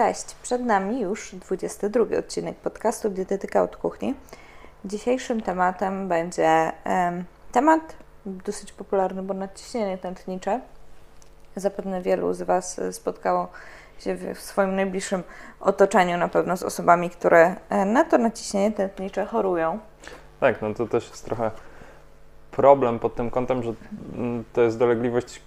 Cześć, przed nami już 22 odcinek podcastu Dietetyka od Kuchni. Dzisiejszym tematem będzie em, temat dosyć popularny, bo nadciśnienie tętnicze. Zapewne wielu z Was spotkało się w, swoim najbliższym otoczeniu na pewno z osobami, które e, na to nadciśnienie tętnicze chorują. Tak, no to też jest trochę problem pod tym kątem, że mm, to jest dolegliwość,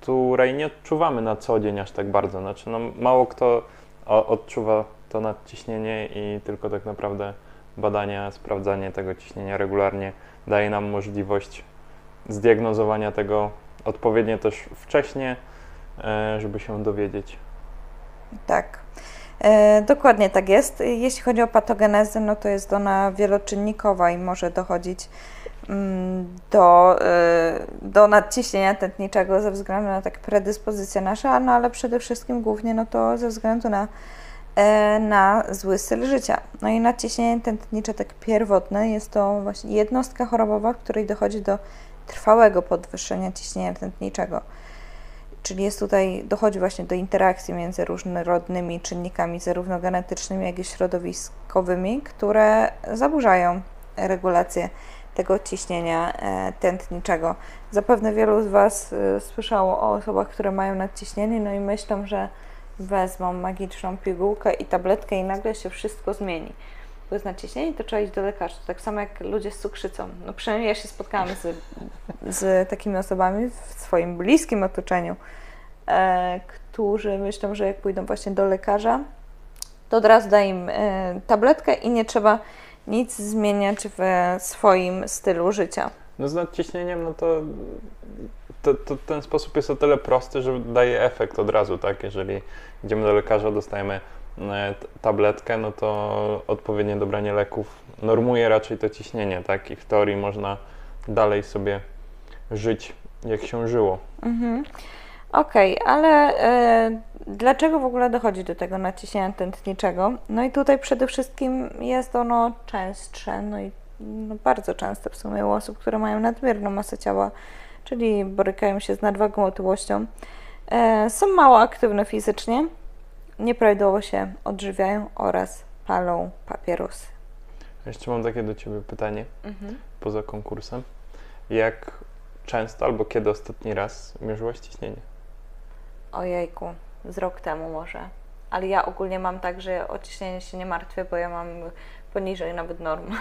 której nie odczuwamy na co dzień aż tak bardzo. Znaczy, no, mało kto odczuwa to nadciśnienie i tylko tak naprawdę badania, sprawdzanie tego ciśnienia regularnie daje nam możliwość zdiagnozowania tego odpowiednio też wcześnie, e, żeby się dowiedzieć. Tak, e, dokładnie tak jest. Jeśli chodzi o patogenezę, no to jest ona wieloczynnikowa i może dochodzić do, e, do nadciśnienia tętniczego ze względu na takie predyspozycje nasze, no ale przede wszystkim głównie no to ze względu na, e, na zły styl życia. No i nadciśnienie tętnicze tak pierwotne jest to właśnie jednostka chorobowa, w której dochodzi do trwałego podwyższenia ciśnienia tętniczego. Czyli jest tutaj, dochodzi właśnie do interakcji między różnorodnymi czynnikami, zarówno genetycznymi, jak i środowiskowymi, które zaburzają regulację tego ciśnienia e, tętniczego. Zapewne wielu z Was e, słyszało o osobach, które mają nadciśnienie, no i myślą, że wezmą magiczną pigułkę i tabletkę i nagle się wszystko zmieni. Bo jest nadciśnienie, to trzeba iść do lekarza. Tak samo jak ludzie z cukrzycą. No przynajmniej ja się spotkałam z, z takimi osobami w swoim bliskim otoczeniu, e, którzy myślą, że jak pójdą właśnie do lekarza, to od razu da im e, tabletkę i nie trzeba nic zmieniać w swoim stylu życia. No z nadciśnieniem, no to, to, to ten sposób jest o tyle prosty, że daje efekt od razu, tak? Jeżeli idziemy do lekarza, dostajemy e, tabletkę, no to odpowiednie dobranie leków normuje raczej to ciśnienie, tak? I w teorii można dalej sobie żyć, jak się żyło. Mhm. Okej, ale e, dlaczego w ogóle dochodzi do tego naciśnienia tętniczego? No i tutaj przede wszystkim jest ono częstsze, no i no bardzo częste w sumie u osób, które mają nadmierną masę ciała, czyli borykają się z nadwagą, otyłością, e, są mało aktywne fizycznie, nieprawidłowo się odżywiają oraz palą papierosy. Jeszcze mam takie do Ciebie pytanie, poza konkursem. Jak często albo kiedy ostatni raz mierzyłaś ciśnienie? Ojejku, z rok temu może. Ale ja ogólnie mam tak, że o ciśnienie się nie martwię, bo ja mam poniżej nawet norm.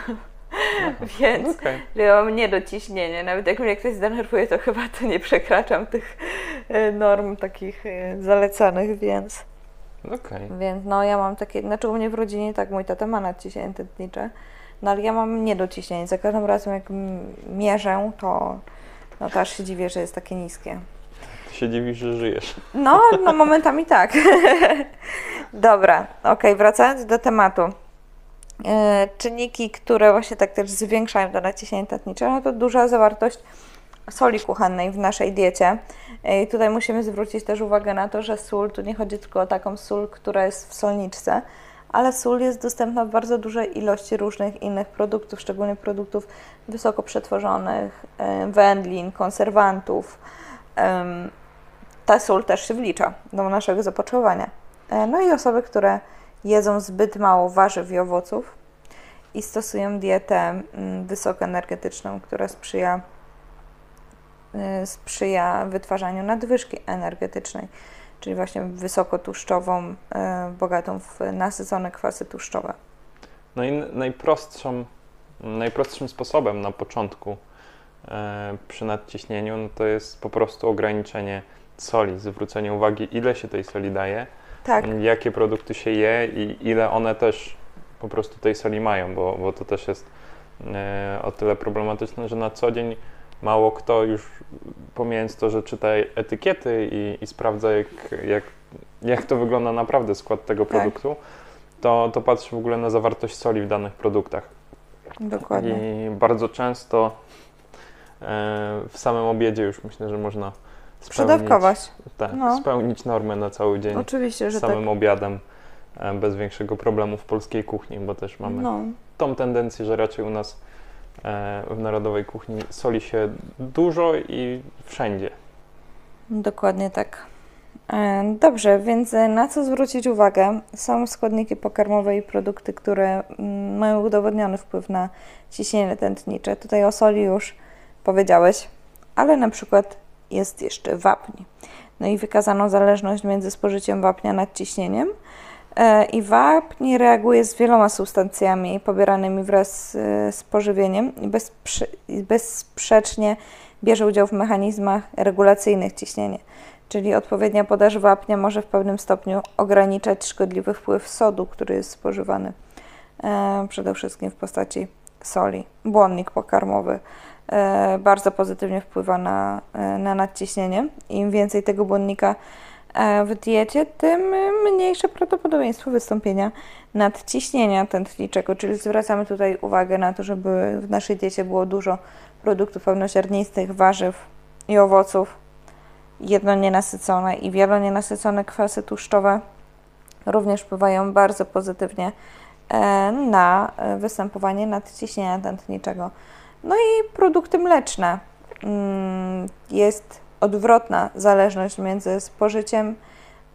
Więc że ja mam niedociśnienie. Nawet jak mnie ktoś zdenerwuje, to chyba to nie przekraczam tych e, norm takich e, zalecanych, więc, Okej. więc no ja mam takie, znaczy u mnie w rodzinie tak mój tata ma nadciśnienie tętnicze, no ale ja mam niedociśnienie. Za każdym razem jak mierzę, to no to aż się dziwię, że jest takie niskie. Się dziwisz, że żyjesz. No, no momentami tak. Dobra, okej, wracając do tematu. E, czynniki, które właśnie tak też zwiększają to naciśnienie tętnicze, no to duża zawartość soli kuchennej w naszej diecie. E, I tutaj musimy zwrócić też uwagę na to, że sól, tu nie chodzi tylko o taką sól, która jest w solniczce, ale sól jest dostępna w bardzo dużej ilości różnych innych produktów, szczególnie produktów wysoko przetworzonych, e, wędlin, konserwantów. Ta sól też się wlicza do naszego zapotrzebowania. E, No i osoby, które jedzą zbyt mało warzyw i owoców i stosują dietę mm, wysokoenergetyczną, która sprzyja, y, sprzyja wytwarzaniu nadwyżki energetycznej, czyli właśnie wysokotłuszczową, y, bogatą w nasycone kwasy tłuszczowe. No i najprostszą, najprostszym sposobem na początku e, przy nadciśnieniu no to jest po prostu ograniczenie soli, zwrócenie uwagi, ile się tej soli daje, Tak, jakie produkty się je i ile one też po prostu tej soli mają, bo, bo to też jest e, o tyle problematyczne, że na co dzień mało kto już pomijając to, że czyta etykiety i, i sprawdza jak, jak, jak to wygląda naprawdę skład tego Tak. produktu, to, to patrzy w ogóle na zawartość soli w danych produktach. dokładnie. I bardzo często e, w samym obiedzie już myślę, że można spełnić, Przedawkować. tak, No. spełnić normę na cały dzień Oczywiście, że tak. samym obiadem e, bez większego problemu w polskiej kuchni, bo też mamy No, tą tendencję, że raczej u nas e, w narodowej kuchni soli się dużo i wszędzie. dokładnie tak. E, dobrze, więc na co zwrócić uwagę? Są składniki pokarmowe i produkty, które mm, mają udowodniony wpływ na ciśnienie tętnicze. Tutaj o soli już powiedziałeś, ale na przykład jest jeszcze wapń. No i wykazano zależność między spożyciem wapnia nad ciśnieniem. E, I wapń reaguje z wieloma substancjami pobieranymi wraz z pożywieniem i bezsprzecznie bierze udział w mechanizmach regulacyjnych ciśnienia czyli odpowiednia podaż wapnia może w pewnym stopniu ograniczać szkodliwy wpływ sodu, który jest spożywany e, przede wszystkim w postaci soli. Błonnik pokarmowy e, bardzo pozytywnie wpływa na, e, na nadciśnienie. Im więcej tego błonnika e, w diecie, tym mniejsze prawdopodobieństwo wystąpienia nadciśnienia tętniczego, czyli zwracamy tutaj uwagę na to, żeby w naszej diecie było dużo produktów pełnoziarnistych, warzyw i owoców, jednonienasycone i wielonienasycone kwasy tłuszczowe również wpływają bardzo pozytywnie e, na e, występowanie nadciśnienia tętniczego. No i produkty mleczne. Mm, jest odwrotna zależność między spożyciem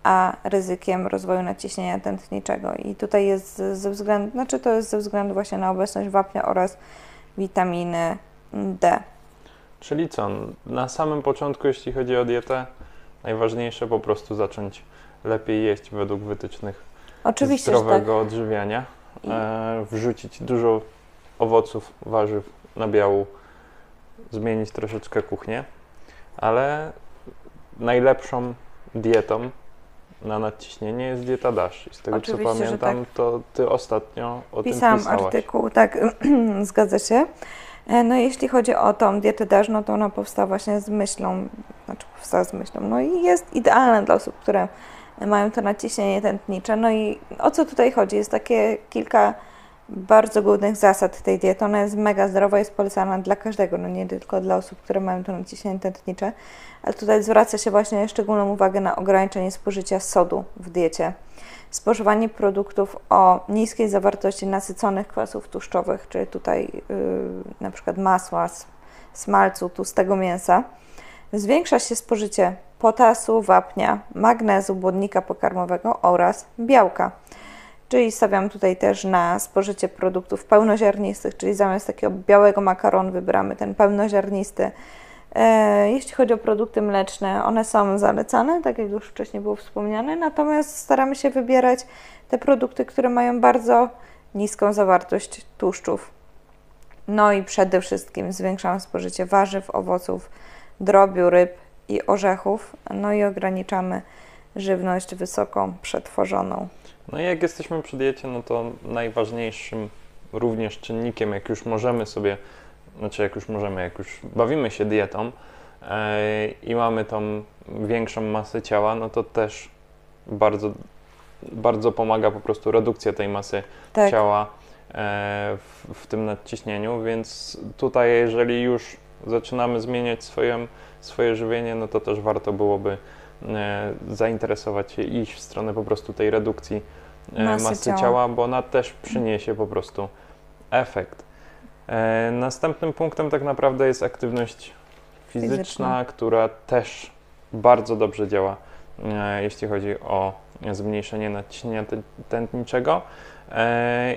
a ryzykiem rozwoju nadciśnienia tętniczego. I tutaj jest ze względu, znaczy to jest ze względu właśnie na obecność wapnia oraz witaminy D. Czyli co? Na samym początku, jeśli chodzi o dietę, najważniejsze po prostu zacząć lepiej jeść według wytycznych Oczywiście, zdrowego tak. odżywiania. E, wrzucić dużo owoców, warzyw, nabiału, zmienić troszeczkę kuchnię, ale najlepszą dietą na nadciśnienie jest dieta DASH. I z tego Oczywiście, co pamiętam, tak. to ty ostatnio o Pisałam tym pisałaś. artykuł, tak, zgadza się. E, no jeśli chodzi o tą dietę DASH, no to ona powstała właśnie z myślą, znaczy powstała z myślą, no i jest idealna dla osób, które mają to naciśnienie tętnicze. No i o co tutaj chodzi? Jest takie kilka bardzo głównych zasad tej diety. Ona jest mega zdrowa, jest polecana dla każdego, no nie tylko dla osób, które mają to naciśnienie tętnicze, ale tutaj zwraca się właśnie szczególną uwagę na ograniczenie spożycia sodu w diecie spożywanie produktów o niskiej zawartości nasyconych kwasów tłuszczowych, czyli tutaj yy, na przykład masła, smalcu, tłustego mięsa, zwiększa się spożycie potasu, wapnia, magnezu, błonnika pokarmowego oraz białka. Czyli stawiam tutaj też na spożycie produktów pełnoziarnistych, czyli zamiast takiego białego makaronu wybieramy ten pełnoziarnisty, E, jeśli chodzi o produkty mleczne, one są zalecane, tak jak już wcześniej było wspomniane, natomiast staramy się wybierać te produkty, które mają bardzo niską zawartość tłuszczów. No i przede wszystkim zwiększamy spożycie warzyw, owoców, drobiu, ryb i orzechów, no i ograniczamy żywność wysoko przetworzoną. No i jak jesteśmy przy diecie, no to najważniejszym również czynnikiem, jak już możemy sobie znaczy jak już możemy, jak już bawimy się dietą e, i mamy tą większą masę ciała, no to też bardzo, bardzo pomaga po prostu redukcja tej masy tak. ciała e, w, w, tym nadciśnieniu, więc tutaj jeżeli już zaczynamy zmieniać swoje, swoje żywienie, no to też warto byłoby zainteresować się iść w stronę po prostu tej redukcji masy, masy ciała. ciała, bo ona też przyniesie po prostu efekt. E, następnym punktem tak naprawdę jest aktywność fizyczna, fizyczna. która też bardzo dobrze działa, e, jeśli chodzi o zmniejszenie nadciśnienia tętniczego. E,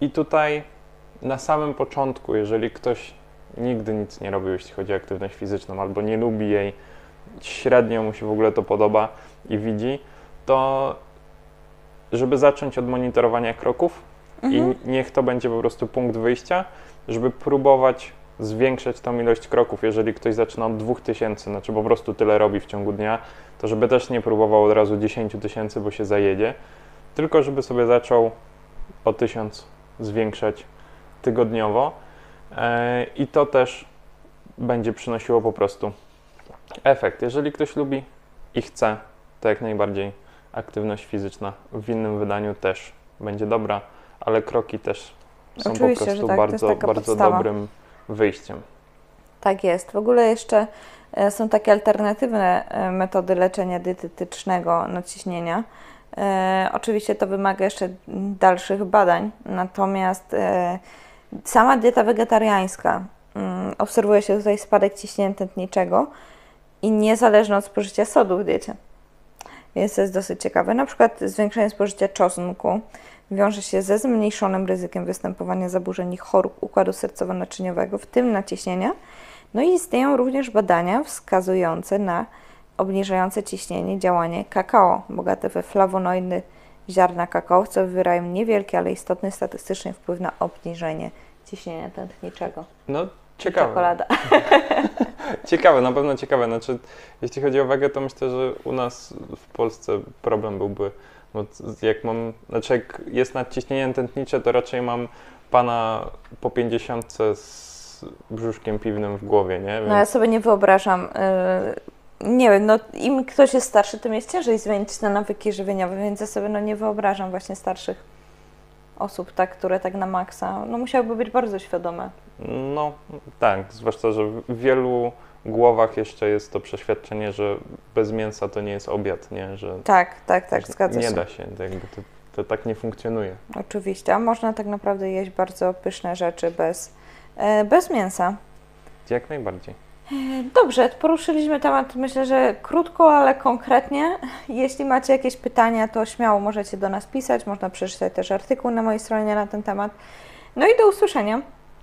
I tutaj na samym początku, jeżeli ktoś nigdy nic nie robił, jeśli chodzi o aktywność fizyczną, albo nie lubi jej, średnio mu się w ogóle to podoba i widzi, to żeby zacząć od monitorowania kroków mhm. i niech to będzie po prostu punkt wyjścia, żeby próbować zwiększać tą ilość kroków. Jeżeli ktoś zaczyna od 2000, znaczy po prostu tyle robi w ciągu dnia, to żeby też nie próbował od razu 10 tysięcy, bo się zajedzie, tylko żeby sobie zaczął o 1000 zwiększać tygodniowo e, i to też będzie przynosiło po prostu efekt. Jeżeli ktoś lubi i chce, to jak najbardziej aktywność fizyczna w innym wydaniu też będzie dobra, ale kroki też są Oczywiście, po prostu tak, bardzo, bardzo dobrym wyjściem. Tak jest. W ogóle jeszcze e, są takie alternatywne e, metody leczenia dietetycznego nadciśnienia. E, oczywiście to wymaga jeszcze dalszych badań, natomiast e, sama dieta wegetariańska mm, obserwuje się tutaj spadek ciśnienia tętniczego i niezależny od spożycia sodu w diecie. więc to jest dosyć ciekawe. Na przykład zwiększenie spożycia czosnku wiąże się ze zmniejszonym ryzykiem występowania zaburzeń i chorób układu sercowo-naczyniowego, w tym naciśnienia. No i istnieją również badania wskazujące na obniżające ciśnienie działanie kakao, bogate we flawonoidy ziarna kakao, co wywierają niewielki, ale istotny statystycznie wpływ na obniżenie ciśnienia tętniczego. No, ciekawe. Czekolada. ciekawe, na pewno ciekawe. Znaczy, jeśli chodzi o wagę, to myślę, że u nas w Polsce problem byłby, bo jak mam, znaczy jak jest nadciśnienie tętnicze, to raczej mam pana po 50 z brzuszkiem piwnym w głowie, nie? Więc... No ja sobie nie wyobrażam. Yy, nie wiem, no im ktoś jest starszy, tym jest ciężej zmienić te nawyki żywieniowe, więc ja sobie no nie wyobrażam właśnie starszych osób, tak, które tak na maksa, no musiałyby być bardzo świadome. No tak, zwłaszcza, że w wielu głowach jeszcze jest to przeświadczenie, że bez mięsa to nie jest obiad, nie? Że tak, tak, tak, zgadza nie się. Nie da się, jakby to, to tak nie funkcjonuje. Oczywiście, a można tak naprawdę jeść bardzo pyszne rzeczy bez, e, bez mięsa. Jak najbardziej. Dobrze, poruszyliśmy temat, myślę, że krótko, ale konkretnie. Jeśli macie jakieś pytania, to śmiało możecie do nas pisać. Można przeczytać też artykuł na mojej stronie na ten temat. No i do usłyszenia.